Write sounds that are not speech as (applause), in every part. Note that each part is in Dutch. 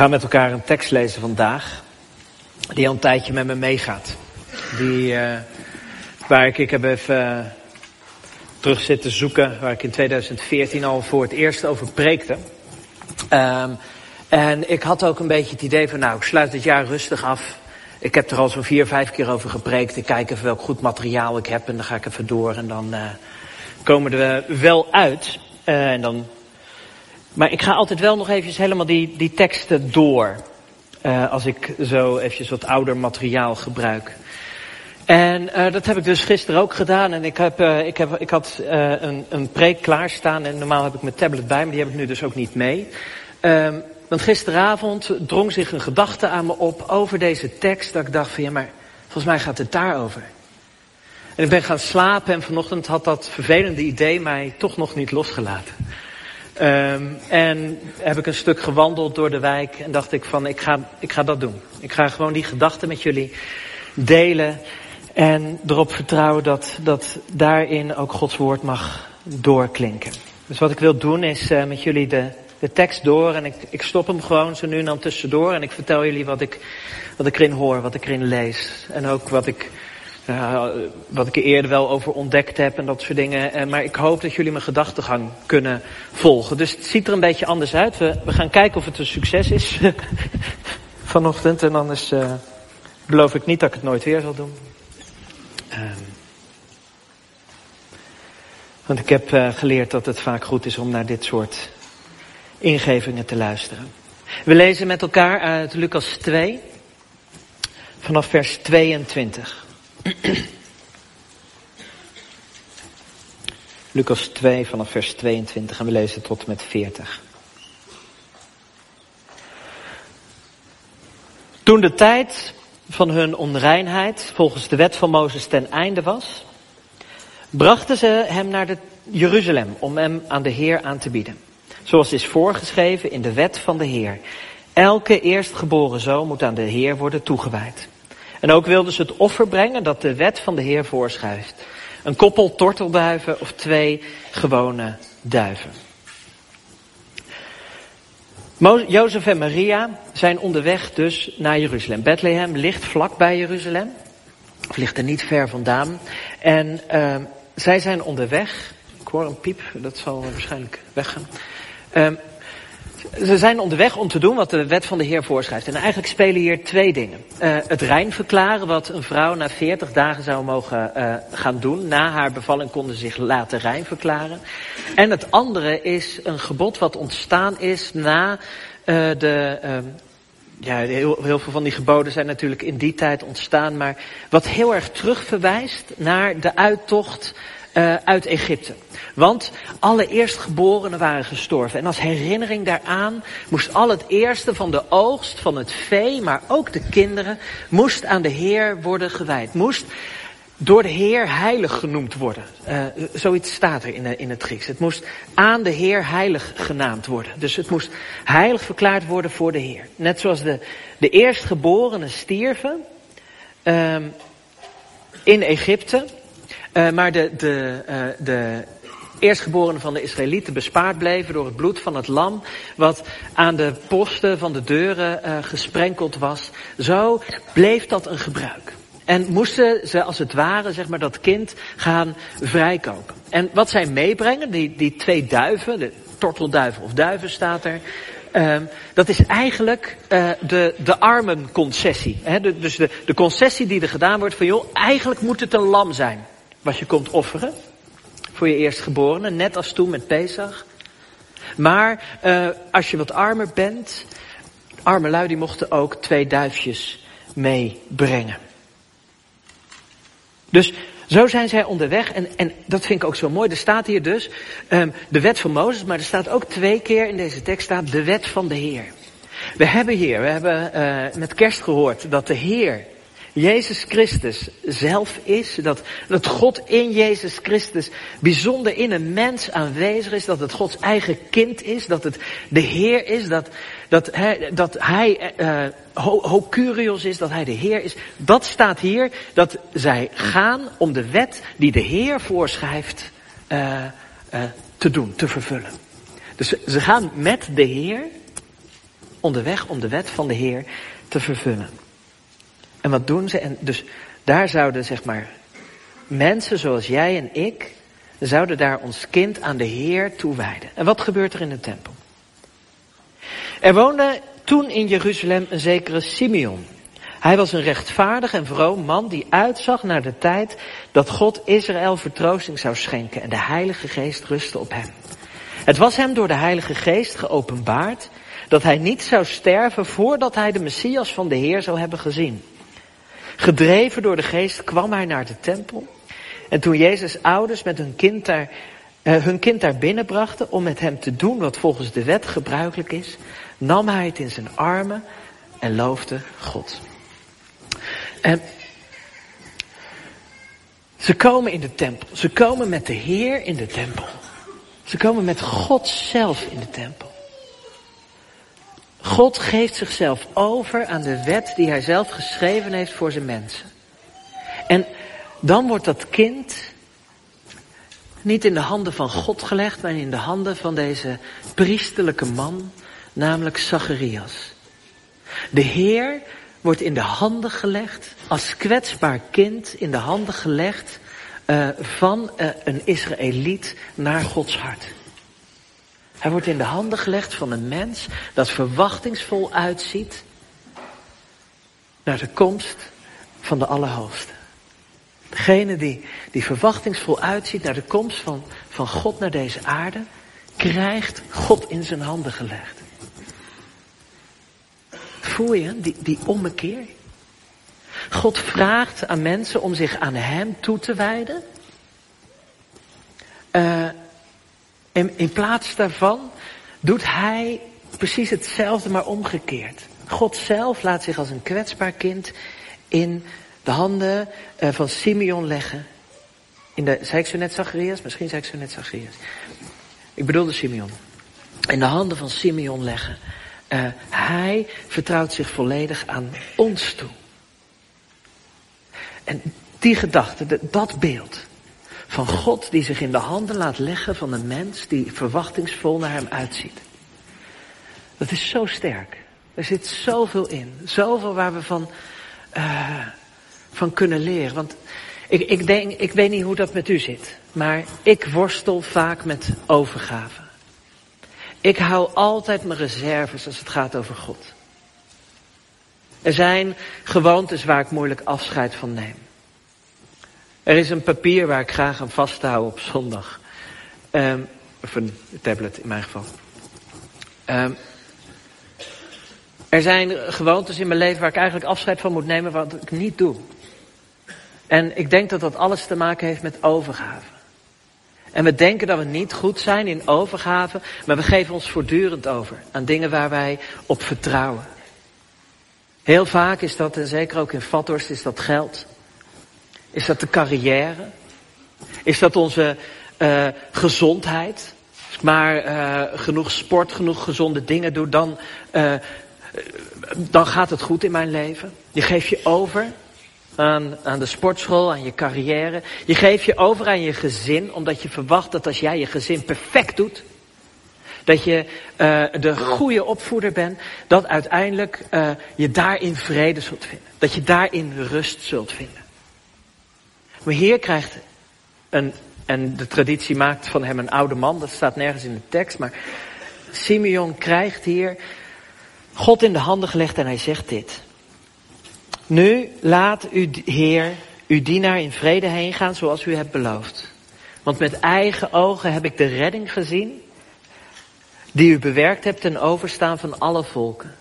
gaan met elkaar een tekst lezen vandaag. Die al een tijdje met me meegaat. Die, uh, waar ik, ik heb even uh, terug zitten zoeken. Waar ik in 2014 al voor het eerst over preekte. Um, en ik had ook een beetje het idee van nou ik sluit het jaar rustig af. Ik heb er al zo'n vier, vijf keer over gepreekt. Ik kijk even welk goed materiaal ik heb en dan ga ik even door. En dan uh, komen we wel uit. en dan maar ik ga altijd wel nog even helemaal die, die teksten door. Uh, als ik zo eventjes wat ouder materiaal gebruik. En uh, dat heb ik dus gisteren ook gedaan. En ik, heb, uh, ik, heb, ik had een, een preek klaarstaan. En normaal heb ik mijn tablet bij, maar die heb ik nu dus ook niet mee. Um, want gisteravond drong zich een gedachte aan me op over deze tekst. Dat ik dacht van ja, maar volgens mij gaat het daarover. En ik ben gaan slapen en vanochtend had dat vervelende idee mij toch nog niet losgelaten. Um, en heb ik een stuk gewandeld door de wijk en dacht ik van ik ga, ik ga dat doen. Ik ga gewoon die gedachten met jullie delen en erop vertrouwen dat, dat daarin ook Gods woord mag doorklinken. Dus wat ik wil doen is uh, met jullie de, de tekst door en ik, ik stop hem gewoon zo nu en dan tussendoor en ik vertel jullie wat ik, wat ik erin hoor, wat ik erin lees en ook wat ik uh, wat ik er eerder wel over ontdekt heb en dat soort dingen. Uh, maar ik hoop dat jullie mijn gedachtegang kunnen volgen. Dus het ziet er een beetje anders uit. We, we gaan kijken of het een succes is (laughs) vanochtend. En anders uh, beloof ik niet dat ik het nooit weer zal doen. want ik heb geleerd dat het vaak goed is om naar dit soort ingevingen te luisteren. We lezen met elkaar uit Lucas 2, vanaf vers 22. (clears throat) Lucas 2 vanaf vers 22 en we lezen tot met 40. Toen de tijd van hun onreinheid volgens de wet van Mozes ten einde was, brachten ze hem naar de Jeruzalem om hem aan de Heer aan te bieden. Zoals is voorgeschreven in de wet van de Heer. Elke eerstgeboren zoon moet aan de Heer worden toegewijd. En ook wilden ze het offer brengen dat de wet van de Heer voorschrijft. Een koppel tortelduiven of twee gewone duiven. Jozef en Maria zijn onderweg dus naar Jeruzalem. Bethlehem ligt vlak bij Jeruzalem. Of ligt er niet ver vandaan. En uh, zij zijn onderweg. Ik hoor een piep, dat zal waarschijnlijk weggaan. Uh, ze zijn onderweg om te doen wat de wet van de Heer voorschrijft. En eigenlijk spelen hier twee dingen. Uh, het rein verklaren, wat een vrouw na 40 dagen zou mogen uh, gaan doen. Na haar bevalling konden ze zich laten rein verklaren. En het andere is een gebod wat ontstaan is na uh, de. ja, heel, heel veel van die geboden zijn natuurlijk in die tijd ontstaan. Maar wat heel erg terugverwijst naar de uittocht uh, uit Egypte. Want alle eerstgeborenen waren gestorven. En als herinnering daaraan moest al het eerste van de oogst, van het vee, maar ook de kinderen, moest aan de Heer worden gewijd. Moest door de Heer heilig genoemd worden. Uh, zoiets staat er in, in het Grieks. Het moest aan de Heer heilig genaamd worden. Dus het moest heilig verklaard worden voor de Heer. Net zoals de, de eerstgeborenen stierven um, in Egypte. Uh, maar de, de, uh, de eerstgeborenen van de Israëlieten bespaard bleven door het bloed van het lam, wat aan de posten van de deuren uh, gesprenkeld was. Zo bleef dat een gebruik. En moesten ze als het ware, zeg maar, dat kind gaan vrijkopen. En wat zij meebrengen, die, die twee duiven, de tortelduiven of duiven staat er, Um, dat is eigenlijk uh, de, de armenconcessie. Hè? Dus de, de concessie die er gedaan wordt van, joh, eigenlijk moet het een lam zijn wat je komt offeren voor je eerstgeborene, net als toen met Pesach. Maar uh, als je wat armer bent, arme lui die mochten ook twee duifjes meebrengen. Dus zo zijn zij onderweg en, en dat vind ik ook zo mooi. Er staat hier dus um, de wet van Mozes, maar er staat ook twee keer in deze tekst staat de wet van de Heer. We hebben hier, we hebben uh, met kerst gehoord dat de Heer Jezus Christus zelf is. Dat, dat God in Jezus Christus bijzonder in een mens aanwezig is. Dat het Gods eigen kind is. Dat het de Heer is. Dat, dat, hij, dat hij uh, ho, ho Curios is. Dat hij de Heer is. Dat staat hier. Dat zij gaan om de wet die de Heer voorschrijft uh, uh, te doen, te vervullen. Dus ze gaan met de Heer onderweg om de wet van de Heer te vervullen. En wat doen ze? En dus daar zouden zeg maar mensen zoals jij en ik, zouden daar ons kind aan de Heer toewijden. En wat gebeurt er in de tempel? Er woonde toen in Jeruzalem een zekere Simeon. Hij was een rechtvaardig en vroom man die uitzag naar de tijd dat God Israël vertroosting zou schenken en de Heilige Geest rustte op hem. Het was hem door de Heilige Geest geopenbaard dat hij niet zou sterven voordat hij de Messias van de Heer zou hebben gezien. Gedreven door de Geest kwam hij naar de tempel. En toen Jezus ouders met hun kind daar, uh, hun kind daar binnenbrachten om met hem te doen wat volgens de wet gebruikelijk is, nam hij het in zijn armen en loofde God. En ze komen in de tempel. Ze komen met de Heer in de tempel. Ze komen met God zelf in de tempel. God geeft zichzelf over aan de wet die hij zelf geschreven heeft voor zijn mensen. En dan wordt dat kind niet in de handen van God gelegd, maar in de handen van deze priesterlijke man, namelijk Zacharias. De Heer wordt in de handen gelegd, als kwetsbaar kind in de handen gelegd uh, van uh, een Israëliet naar Gods hart. Hij wordt in de handen gelegd van een mens dat verwachtingsvol uitziet naar de komst van de Allerhoogste. Degene die, die verwachtingsvol uitziet naar de komst van, van God naar deze aarde, krijgt God in zijn handen gelegd. Voel je die, die ommekeer? God vraagt aan mensen om zich aan Hem toe te wijden. Uh, in, in plaats daarvan doet Hij precies hetzelfde, maar omgekeerd. God zelf laat zich als een kwetsbaar kind in de handen uh, van Simeon leggen. In de, zei ik zo net Zacharias? Misschien zei ik zo net Zacharias. Ik bedoelde Simeon. In de handen van Simeon leggen. Uh, hij vertrouwt zich volledig aan ons toe. En die gedachte, dat beeld van God die zich in de handen laat leggen van een mens die verwachtingsvol naar hem uitziet. Dat is zo sterk. Er zit zoveel in. Zoveel waar we van, uh, van kunnen leren. Want ik, ik, denk, ik weet niet hoe dat met u zit. Maar ik worstel vaak met overgave. Ik hou altijd mijn reserves als het gaat over God. Er zijn gewoontes waar ik moeilijk afscheid van neem. Er is een papier waar ik graag aan vasthoud op zondag. Um, of een tablet in mijn geval. Um, er zijn gewoontes in mijn leven waar ik eigenlijk afscheid van moet nemen wat ik niet doe. En ik denk dat dat alles te maken heeft met overgave. En we denken dat we niet goed zijn in overgave, maar we geven ons voortdurend over aan dingen waar wij op vertrouwen. Heel vaak is dat, en zeker ook in Vathorst, is dat geld. Is dat de carrière? Is dat onze uh, gezondheid? Als ik maar uh, genoeg sport, genoeg gezonde dingen doe, dan, uh, dan gaat het goed in mijn leven. Je geeft je over aan, aan de sportschool, aan je carrière. Je geeft je over aan je gezin, omdat je verwacht dat als jij je gezin perfect doet, dat je uh, de goede opvoeder bent, dat uiteindelijk uh, je daarin vrede zult vinden. Dat je daarin rust zult vinden. Maar hier krijgt een, en de traditie maakt van hem een oude man, dat staat nergens in de tekst, maar Simeon krijgt hier God in de handen gelegd en hij zegt dit. Nu laat u, Heer, uw dienaar in vrede heen gaan zoals u hebt beloofd. Want met eigen ogen heb ik de redding gezien die u bewerkt hebt ten overstaan van alle volken.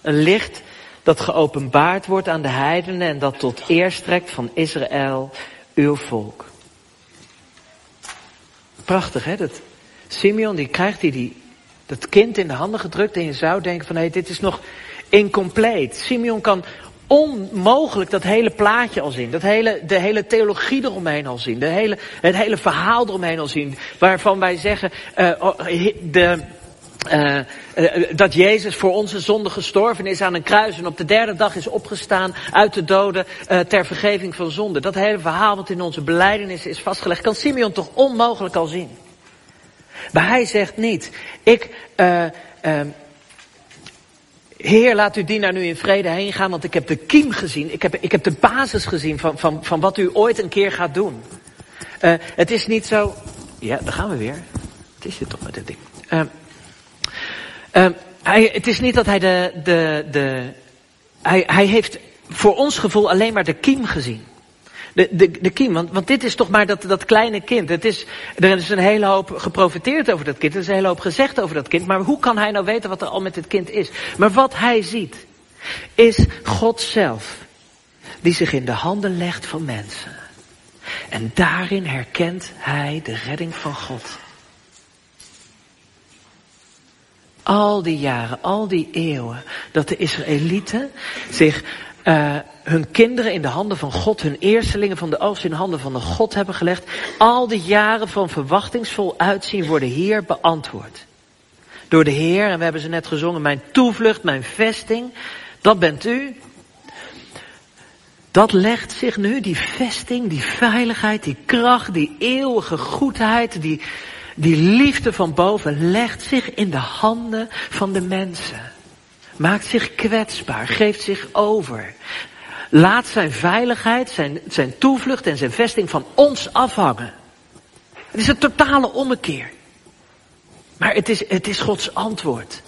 Een licht dat geopenbaard wordt aan de heidenen en dat tot eer strekt van Israël, uw volk. Prachtig hè, dat Simeon die krijgt die, die, dat kind in de handen gedrukt en je zou denken van hé, hey, dit is nog incompleet. Simeon kan onmogelijk dat hele plaatje al zien. Dat hele, de hele theologie eromheen al zien. De hele, het hele verhaal eromheen al zien. Waarvan wij zeggen, uh, de, uh, uh, dat Jezus voor onze zonde gestorven is aan een kruis en op de derde dag is opgestaan uit de doden ter vergeving van zonde. Dat hele verhaal wat in onze beleidenis is vastgelegd, kan Simeon toch onmogelijk al zien. Maar hij zegt niet, ik, Heer, laat uw dienaar nu in vrede heen gaan, want ik heb de kiem gezien. Ik heb, ik heb de basis gezien van, van, van wat u ooit een keer gaat doen. Het is niet zo... Ja, daar gaan we weer. Het is dit toch met dit ding. Uh, hij, het is niet dat hij de... de, de hij, hij heeft voor ons gevoel alleen maar de kiem gezien. De, de, de kiem, want, want dit is toch maar dat, dat kleine kind. Het is, er is een hele hoop geprofiteerd over dat kind. Er is een hele hoop gezegd over dat kind. Maar hoe kan hij nou weten wat er al met dit kind is? Maar wat hij ziet, is God zelf. Die zich in de handen legt van mensen. En daarin herkent hij de redding van God. Al die jaren, al die eeuwen, dat de Israëlieten zich uh, hun kinderen in de handen van God, hun eerstelingen van de oogst in de handen van de God hebben gelegd. Al die jaren van verwachtingsvol uitzien worden hier beantwoord. Door de Heer, en we hebben ze net gezongen, mijn toevlucht, mijn vesting, dat bent u. Dat legt zich nu, die vesting, die veiligheid, die kracht, die eeuwige goedheid, die, die liefde van boven, legt zich in de handen van de mensen. Maakt zich kwetsbaar, geeft zich over. Laat zijn veiligheid, zijn, zijn toevlucht en zijn vesting van ons afhangen. Het is een totale ommekeer. Maar het is, het is Gods antwoord.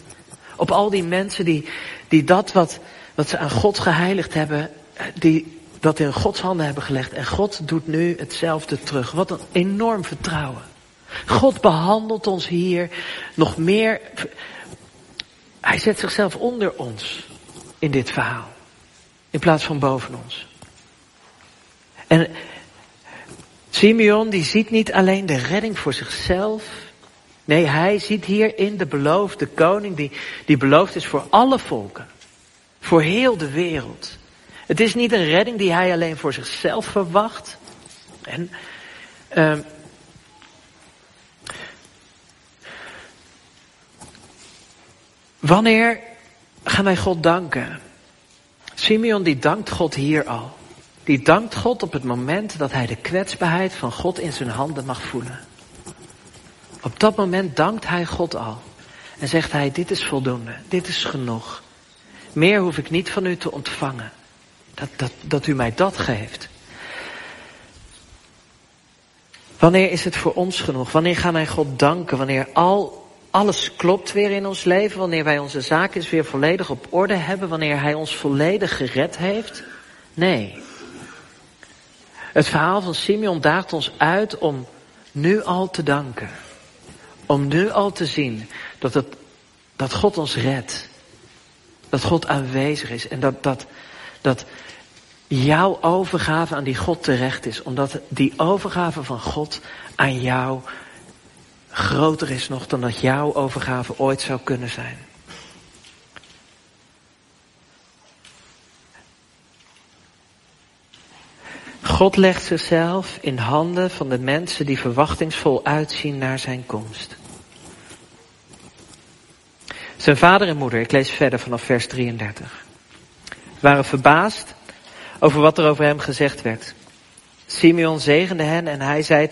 Op al die mensen die, die dat wat, wat ze aan God geheiligd hebben, die dat in Gods handen hebben gelegd. En God doet nu hetzelfde terug. Wat een enorm vertrouwen. God behandelt ons hier nog meer hij zet zichzelf onder ons in dit verhaal. In plaats van boven ons. En Simeon die ziet niet alleen de redding voor zichzelf. Nee, hij ziet hierin de beloofde koning die, die beloofd is voor alle volken. Voor heel de wereld. Het is niet een redding die hij alleen voor zichzelf verwacht. En uh, Wanneer gaan wij God danken? Simeon die dankt God hier al. Die dankt God op het moment dat hij de kwetsbaarheid van God in zijn handen mag voelen. Op dat moment dankt hij God al. En zegt hij, dit is voldoende, dit is genoeg. Meer hoef ik niet van u te ontvangen. Dat, dat, dat u mij dat geeft. Wanneer is het voor ons genoeg? Wanneer gaan wij God danken? Wanneer al alles klopt weer in ons leven, wanneer wij onze zaken weer volledig op orde hebben, wanneer Hij ons volledig gered heeft? Nee. Het verhaal van Simeon daagt ons uit om nu al te danken. Om nu al te zien dat, het, dat God ons redt. Dat God aanwezig is en dat, dat, dat jouw overgave aan die God terecht is. Omdat die overgave van God aan jou groter is nog dan dat jouw overgave ooit zou kunnen zijn. God legt zichzelf in handen van de mensen die verwachtingsvol uitzien naar zijn komst. Zijn vader en moeder, ik lees verder vanaf vers 33, waren verbaasd over wat er over hem gezegd werd. Simeon zegende hen en hij zei,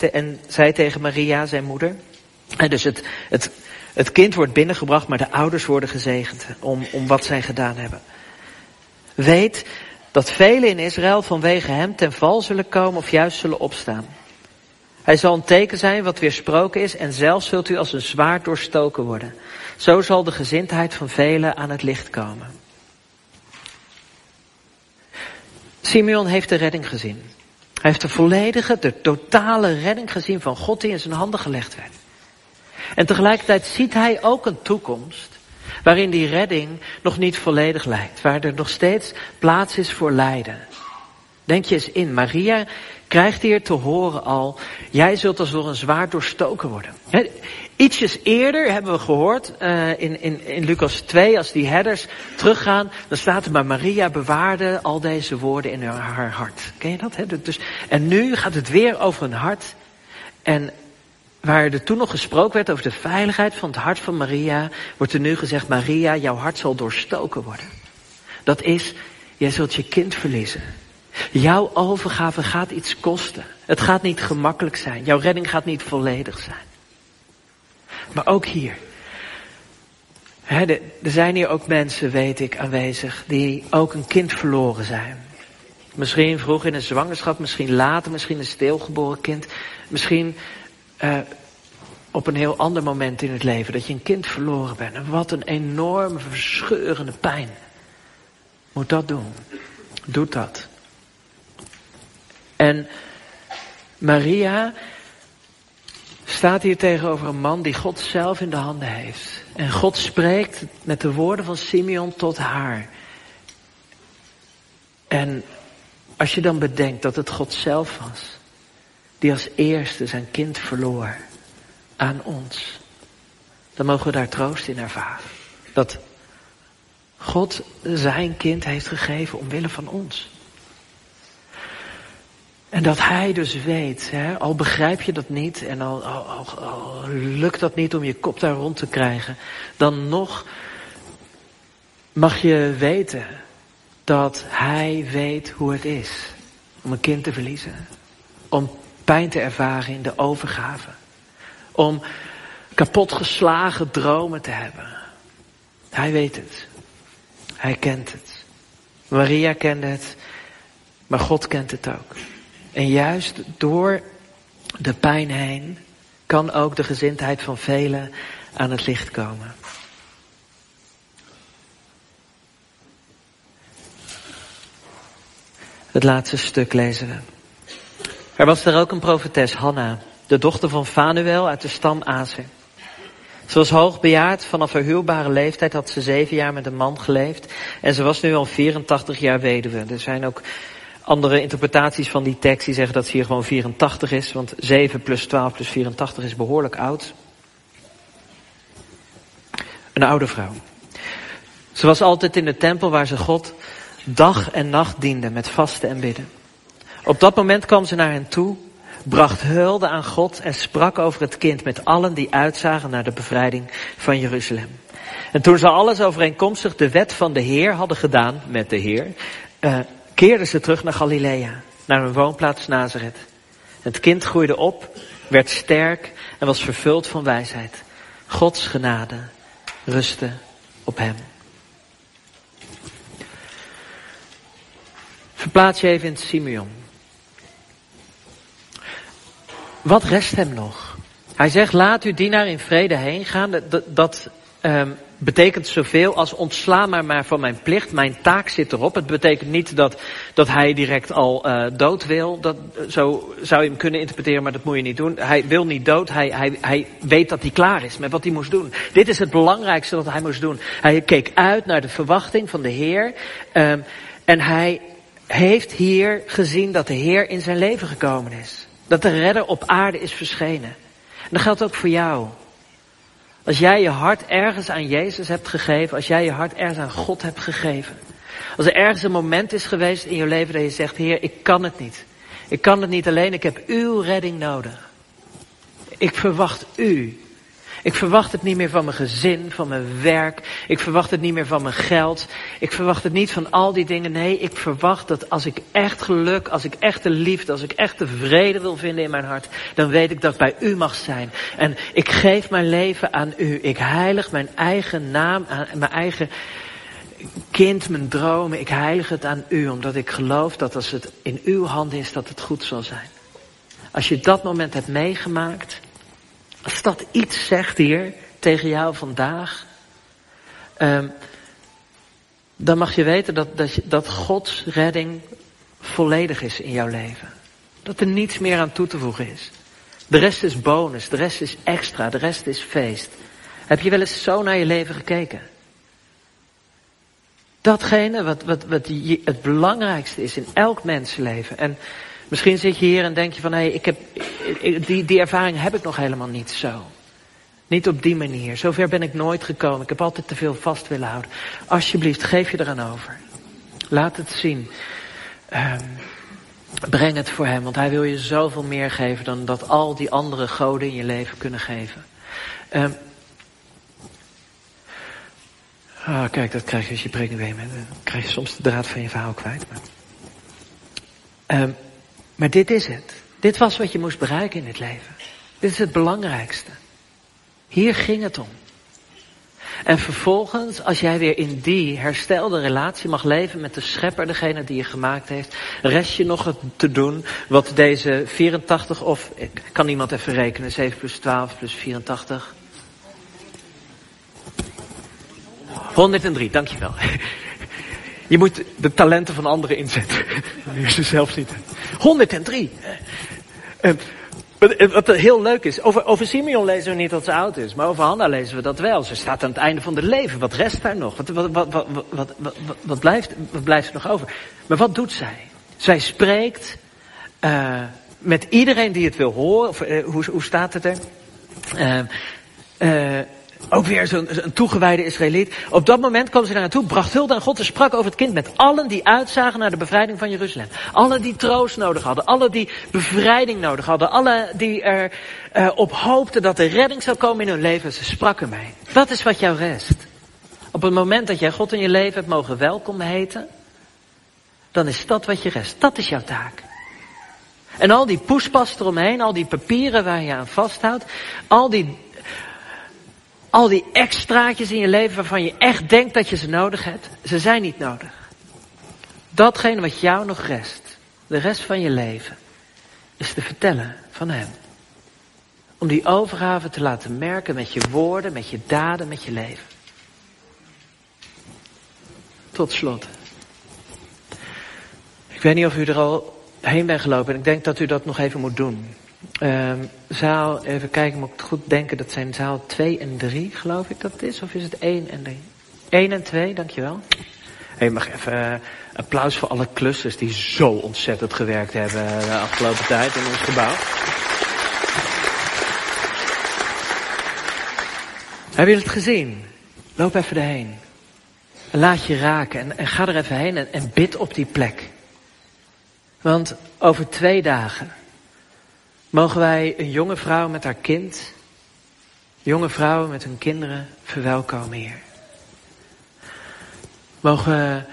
zei tegen Maria, zijn moeder, en dus het, het, het kind wordt binnengebracht, maar de ouders worden gezegend om, om wat zij gedaan hebben. Weet dat velen in Israël vanwege hem ten val zullen komen of juist zullen opstaan. Hij zal een teken zijn wat weersproken is en zelf zult u als een zwaard doorstoken worden. Zo zal de gezindheid van velen aan het licht komen. Simeon heeft de redding gezien. Hij heeft de volledige, de totale redding gezien van God die in zijn handen gelegd werd. En tegelijkertijd ziet hij ook een toekomst waarin die redding nog niet volledig lijkt. Waar er nog steeds plaats is voor lijden. Denk je eens in, Maria krijgt hier te horen al, jij zult als door een zwaard doorstoken worden. He, ietsjes eerder hebben we gehoord uh, in, in, in Lucas 2, als die herders teruggaan, dan staat er maar Maria bewaarde al deze woorden in haar hart. Ken je dat? Dus, en nu gaat het weer over een hart. En Waar er toen nog gesproken werd over de veiligheid van het hart van Maria, wordt er nu gezegd, Maria, jouw hart zal doorstoken worden. Dat is, jij zult je kind verliezen. Jouw overgave gaat iets kosten. Het gaat niet gemakkelijk zijn. Jouw redding gaat niet volledig zijn. Maar ook hier. er zijn hier ook mensen, weet ik, aanwezig, die ook een kind verloren zijn. Misschien vroeg in een zwangerschap, misschien later, misschien een stilgeboren kind. Misschien uh, op een heel ander moment in het leven dat je een kind verloren bent. En wat een enorme, verscheurende pijn. Moet dat doen. Doet dat. En Maria staat hier tegenover een man die God zelf in de handen heeft. En God spreekt met de woorden van Simeon tot haar. En als je dan bedenkt dat het God zelf was, die als eerste zijn kind verloor aan ons, dan mogen we daar troost in ervaren. Dat God zijn kind heeft gegeven omwille van ons. En dat hij dus weet, hè, al begrijp je dat niet en al, al, lukt dat niet om je kop daar rond te krijgen, dan nog mag je weten dat hij weet hoe het is om een kind te verliezen. Om pijn te ervaren in de overgave. Om kapotgeslagen dromen te hebben. Hij weet het. Hij kent het. Maria kende het, maar God kent het ook. En juist door de pijn heen kan ook de gezindheid van velen aan het licht komen. Het laatste stuk lezen we. Er was er ook een profetes, Hanna, de dochter van Fanuel uit de stam Azer. Ze was hoogbejaard, vanaf haar huwbare leeftijd had ze zeven jaar met een man geleefd. En ze was nu al 84 jaar weduwe. Er zijn ook andere interpretaties van die tekst die zeggen dat ze hier gewoon 84 is. Want 7 plus 12 plus 84 is behoorlijk oud. Een oude vrouw. Ze was altijd in de tempel waar ze God dag en nacht diende met vasten en bidden. Op dat moment kwam ze naar hen toe, bracht hulde aan God en sprak over het kind met allen die uitzagen naar de bevrijding van Jeruzalem. En toen ze alles overeenkomstig de wet van de Heer hadden gedaan met de Heer, uh, keerden ze terug naar Galilea, naar hun woonplaats Nazareth. Het kind groeide op, werd sterk en was vervuld van wijsheid. Gods genade rustte op hem. Verplaats je even in Simeon. Wat rest hem nog? Hij zegt, laat uw dienaar in vrede heen gaan. Dat, dat um, betekent zoveel als ontsla maar maar van mijn plicht. Mijn taak zit erop. Het betekent niet dat, dat hij direct al uh, dood wil. Dat, zo zou je hem kunnen interpreteren, maar dat moet je niet doen. Hij wil niet dood. Hij, hij, hij weet dat hij klaar is met wat hij moest doen. Dit is het belangrijkste wat hij moest doen. Hij keek uit naar de verwachting van de Heer. Um, en hij heeft hier gezien dat de Heer in zijn leven gekomen is. Dat de redder op aarde is verschenen. En dat geldt ook voor jou. Als jij je hart ergens aan Jezus hebt gegeven, als jij je hart ergens aan God hebt gegeven. Als er ergens een moment is geweest in je leven dat je zegt, Heer, ik kan het niet. Ik kan het niet alleen, ik heb uw redding nodig. Ik verwacht u. Ik verwacht het niet meer van mijn gezin, van mijn werk. Ik verwacht het niet meer van mijn geld. Ik verwacht het niet van al die dingen. Nee, ik verwacht dat als ik echt geluk, als ik echt de liefde, als ik echt de vrede wil vinden in mijn hart, dan weet ik dat ik bij u mag zijn. En ik geef mijn leven aan u. Ik heilig mijn eigen naam, mijn eigen kind, mijn dromen. Ik heilig het aan u, omdat ik geloof dat als het in uw handen is, dat het goed zal zijn. Als je dat moment hebt meegemaakt, als dat iets zegt hier tegen jou vandaag, um, dan mag je weten dat, dat, dat Gods redding volledig is in jouw leven. Dat er niets meer aan toe te voegen is. De rest is bonus, de rest is extra, de rest is feest. Heb je wel eens zo naar je leven gekeken? Datgene wat, wat, wat het belangrijkste is in elk mensenleven. En Misschien zit je hier en denk je van, hé, hey, ik heb, die, die ervaring heb ik nog helemaal niet zo. Niet op die manier. Zover ben ik nooit gekomen. Ik heb altijd te veel vast willen houden. Alsjeblieft, geef je eraan over. Laat het zien. Um, breng het voor hem, want hij wil je zoveel meer geven dan dat al die andere goden in je leven kunnen geven. Um, kijk, dat krijg je als je preek mee bent. Dan krijg je soms de draad van je verhaal kwijt. Maar, um, maar dit is het. Dit was wat je moest bereiken in het leven. Dit is het belangrijkste. Hier ging het om. En vervolgens, als jij weer in die herstelde relatie mag leven met de schepper, degene die je gemaakt heeft, rest je nog te doen wat deze 84 of, kan iemand even rekenen, 7 plus 12 plus 84. 103, dankjewel. Je moet de talenten van anderen inzetten. (laughs) Is ze zelf niet. 103. Wat heel leuk is, over, over Simeon lezen we niet dat ze oud is, maar over Hanna lezen we dat wel. Ze staat aan het einde van het leven. Wat rest daar nog? Wat, wat, wat, wat, wat, blijft, wat blijft er nog over? Maar wat doet zij? Zij spreekt uh, met iedereen die het wil horen. Of, uh, hoe, hoe staat het er? Uh, ook weer zo'n toegewijde Israëliet. Op dat moment kwam ze daar naartoe, bracht hulde aan God en sprak over het kind met allen die uitzagen naar de bevrijding van Jeruzalem. Allen die troost nodig hadden, allen die bevrijding nodig hadden, allen die er uh, op hoopten dat de redding zou komen in hun leven. Ze sprak ermee. Dat is wat jou rest. Op het moment dat jij God in je leven hebt mogen welkom heten, dan is dat wat je rest. Dat is jouw taak. En al die poespas eromheen, al die papieren waar je aan vasthoudt, al die al die extraatjes in je leven waarvan je echt denkt dat je ze nodig hebt, ze zijn niet nodig. Datgene wat jou nog rest, de rest van je leven, is te vertellen van Hem. Om die overgave te laten merken met je woorden, met je daden, met je leven. Tot slot. Ik weet niet of u er al heen bent gelopen en ik denk dat u dat nog even moet doen. Um, zaal, even kijken, moet ik het goed denken, dat zijn zaal 2 en 3, geloof ik dat het is, of is het 1 en 3? 1 en 2, dankjewel. Hey, mag even uh, applaus voor alle klussers die zo ontzettend gewerkt hebben uh, de afgelopen tijd in ons gebouw. Hebben jullie het gezien? Loop even erheen. Laat je raken en, en ga er even heen en, en bid op die plek. Want over twee dagen Mogen wij een jonge vrouw met haar kind, jonge vrouwen met hun kinderen verwelkomen, Heer. Mogen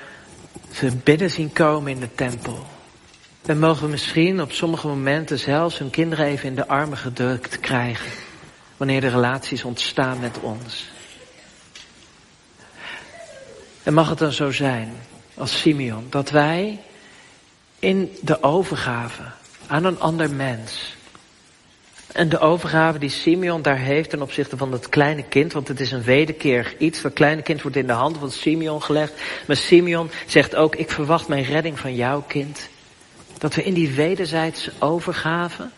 ze bidden zien komen in de tempel. En mogen we misschien op sommige momenten zelfs hun kinderen even in de armen gedrukt krijgen. Wanneer de relaties ontstaan met ons. En mag het dan zo zijn, als Simeon, dat wij in de overgave aan een ander mens en de overgave die Simeon daar heeft ten opzichte van dat kleine kind, want het is een wederkeer iets. Dat kleine kind wordt in de hand van Simeon gelegd. Maar Simeon zegt ook, ik verwacht mijn redding van jouw kind. Dat we in die wederzijdse overgave,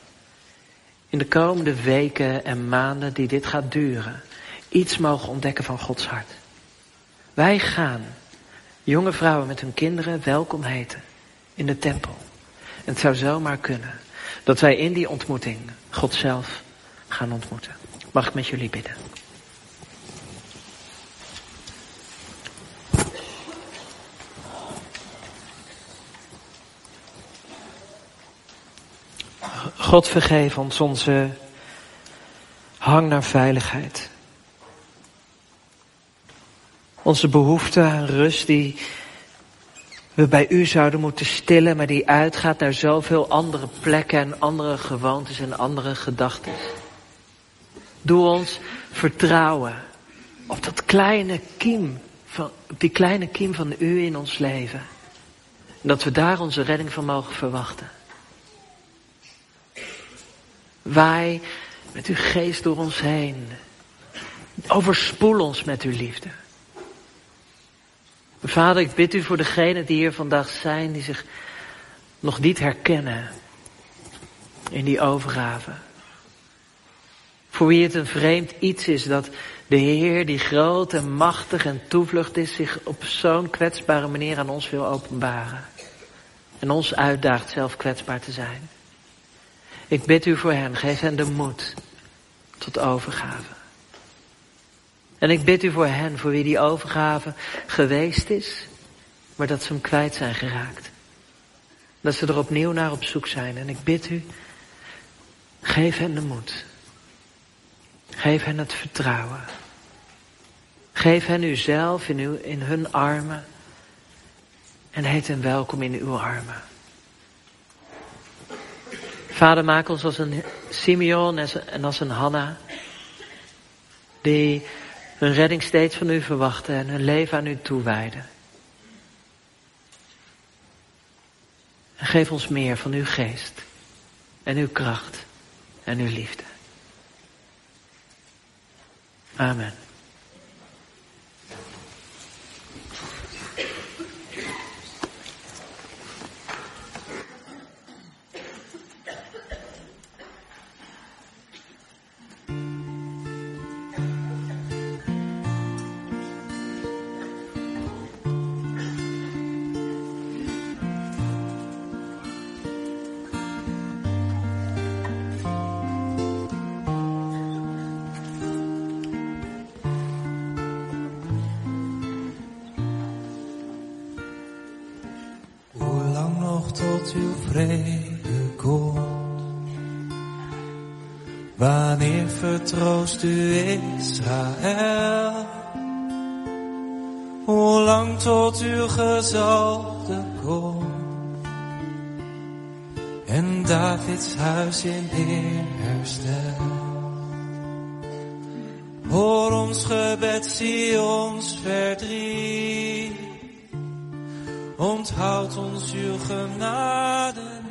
in de komende weken en maanden die dit gaat duren, iets mogen ontdekken van Gods hart. Wij gaan jonge vrouwen met hun kinderen welkom heten in de tempel. En het zou zomaar kunnen dat wij in die ontmoeting God zelf gaan ontmoeten. Mag ik met jullie bidden? God vergeef ons onze hang naar veiligheid. Onze behoefte aan rust die we bij u zouden moeten stillen, maar die uitgaat naar zoveel andere plekken en andere gewoontes en andere gedachten. Doe ons vertrouwen op dat kleine kiem, van, die kleine kiem van u in ons leven. En dat we daar onze redding van mogen verwachten. Waai met uw geest door ons heen. Overspoel ons met uw liefde. Vader, ik bid u voor degenen die hier vandaag zijn, die zich nog niet herkennen in die overgave. Voor wie het een vreemd iets is dat de Heer, die groot en machtig en toevlucht is, zich op zo'n kwetsbare manier aan ons wil openbaren. En ons uitdaagt zelf kwetsbaar te zijn. Ik bid u voor hen, geef hen de moed tot overgave. En ik bid u voor hen, voor wie die overgave geweest is, maar dat ze hem kwijt zijn geraakt. Dat ze er opnieuw naar op zoek zijn. En ik bid u, geef hen de moed. Geef hen het vertrouwen. Geef hen uzelf in, uw, in hun armen. En heet hen welkom in uw armen. Vader, maak ons als een Simeon en als een Hanna. Die hun redding steeds van u verwachten en hun leven aan u toewijden. En geef ons meer van uw geest en uw kracht en uw liefde. Amen. Uw vrede komt. Wanneer vertroost u Israël? Hoe lang tot uw gezalde komt? En Davids huis in eer herstel. Hoor ons gebed, zie ons verdriet. Onthoud ons uw genade